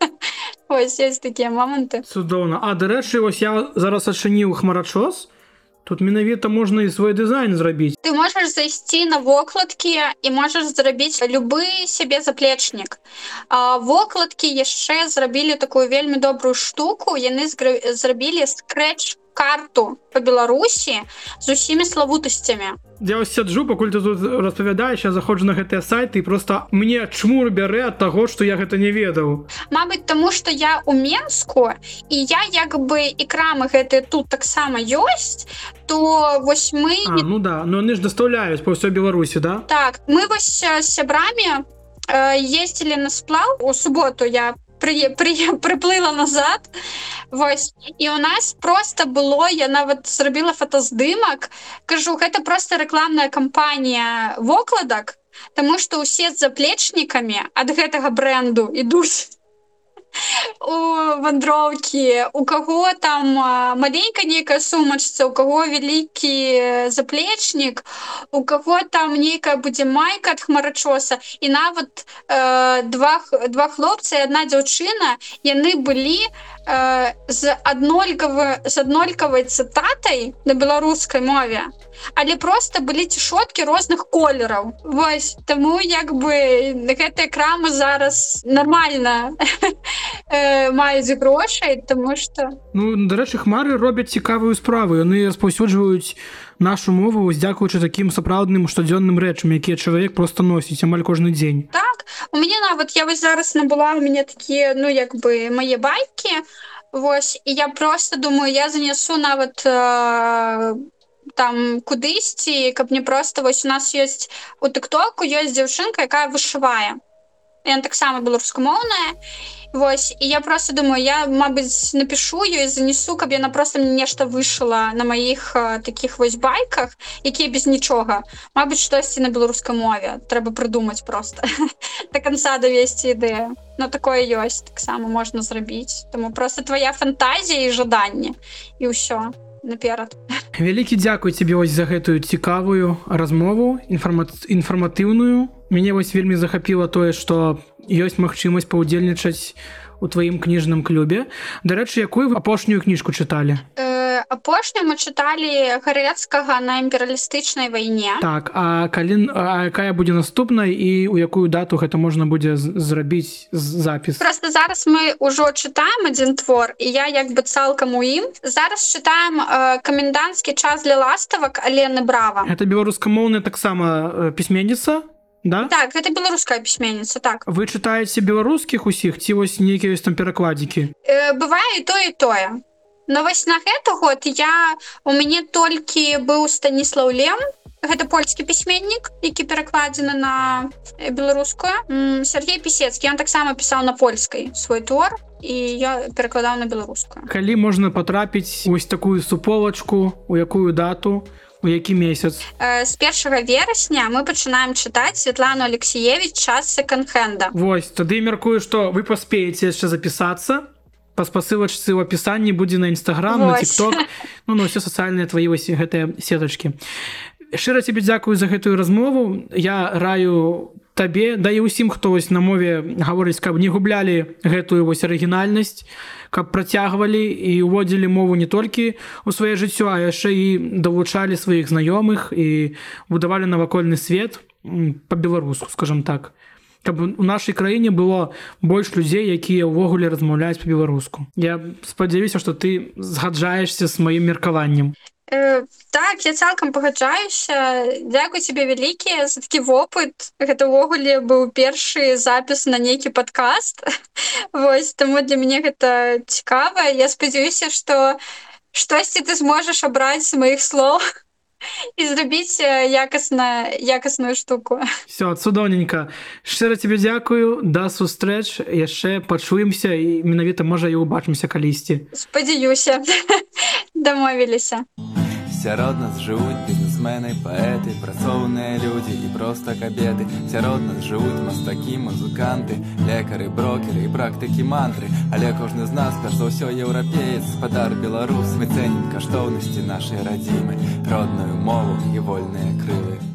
Ось есть такія моманты. Цудоўна а дарэчы вось я зараз адчыніў хмарачос Тут менавіта можна і свой дызайн зрабіць. Ты можаш зайсці на вокладкі і можаш зрабіць любы сябе заплечнік. Вокладкі яшчэ зрабілі такую вельмі добрую штуку. яны зрабілі скрэч карту по беларусі з усімі славутасцямі. Я вас сяджу пакуль ты тут распавядаеш я заходжу на гэтыя сайты і просто мне чмур бярэ ад таго што я гэта не ведаў. Мабыць таму што я у менску і я як бы і крамы гэтыя тут таксама ёсць то вось мы а, ну да но яны ж дастаўляюць па ўсёй беларусі да? Так мы вось сябрамі ездзілі на сплаў у суботу я при, при, приплыла назад. Вось і у нас просто было я нават зрабіла фотаздымак кажу гэта просто рэкламная кампанія вокладак Таму што ўсе з заплечнікамі ад гэтага бренду ідуць у вандроўкі у каго там маленькая нейкая сумачца у каго вялікі заплечнік у каго там нейкая будзе майка ад хмарачоса. І нават э, два два хлопцы одна дзяўчына яны былі э, з аднолькавы з аднолькавай цытатай на беларускай мове але просто былі цішоткі розных колераў. Вось таму як бы гэтая крама зараз нормально э, маюць грошай тому что Ну дарэчы хмары робяць цікавую справу. Яны распаўсюджваюць нашу мову дзякуючы такім сапраўдным штодзённым рэчам якія чалавек просто носіць амаль кожны дзень. Так у мяне нават я вось зараз набыла у мяне такія ну як бы мае байкі Вось і я просто думаю я занесу нават э, там кудысьці каб не просто вось у нас ёсць у тыктоку ёсць дзяўчынка якая вышывае Яна таксама беларускамоўная Вось і я просто думаю я мабыць напишу ёй занесу каб яна просто мне нешта вышла на маіх таких вось байках якія без нічога. Мабыць штосьці на беларускай мове. Трэба прыдумаць просто. До конца давесці ідэю. Но такое ёсць таксама можна зрабіць. Тому просто твоя фантазія і жаданне. І ўсё наперад. Вялікі дзякуй цябе вось за гэтую цікавую размову інфарма інфарматыўную мяне вось вельмі захапіла тое што ёсць магчымасць паўдзельнічаць у тваім кніжным клубе дарэчы якую вы апошнюю кніжку чыталі? Э, апошнюю мы чыталі гарэцкага на імперыялістычнай вайне. Так а калі а якая будзе наступнай і у якую дату гэта можна будзе зрабіць запіс? Просто зараз мы ўжо чытаем адзін твор і я як бы цалкам у ім. Зараз чытаем э, каменданцкі час для ластавак алены брава. Это беларускамоўная таксама э, пісьменніца Да? Так гэта беларуская пісьменніца так. Вы чытаеце беларускіх усіх ці вось нейкія ёсць там перакладзікі э, бывае то і тое но вось на гэта год я у мяне толькі быў станіслав лем гэта польскі пісьменнік які перакладзены на беларускую Сергей пісецкі он таксама пісаў на польскай свой твор і я перакладаў на беларускую калі можна патрапіць вось такую суполачку у якую дату? то у які месяц? З першага верасня мы пачынаем чытаць Светлану алексеевич час секонд-хенда Вось тады мяркую што вы паспееце яшчэ запісацца. Па спасылачцы ў апісанні будзе на нстаграм на тикток ну, ну все сацыяльныя твои вось гэтыя сетачки шчыра тебе дзякую за гэтую размову. Я раю табе да і ўсім хто вось на мове гаворыць каб не гублялі гэтую вось арыгінальнасць каб працягвалі і ўводзілі мову не толькі ў сваё жыццё а яшчэ і давучалі сваіх знаёмых і будавалі навакольны свет по-беларуску скажем так. Каб у нашай краіне было больш людзей якія ўвогуле размаўляюць по-беларуску я спадзяюся што ты згаджаешься з маім меркаваннем Э, так я цалкам пагаджаюся дзякуй тебе вялікі за такі вопыт гэта ўвогуле быў першы запіс на нейкі падкаст. Вось таму для мяне гэта цікава. Я спадзяюся што штосьці ты зможаш абраць з маіх слоў і зрабіць якасна якасную штуку. Все цудоўненька шчыра тебе дзякую да сустрэч яшчэ пачуемся і менавіта можа і убачымся калісьці спадзяюся дамовіліся сярод нас жывуць бізнесмены паэты працоўныя людзі і проста кабеты сярод нас жывуць мастакі музыканты лекары брокеры і практыкі мантры. Але кожны з нас перш за ўсё еўрапеец спадар беларус мы цэнім каштоўнасці нашай радзімы родную мову і вольныя крылы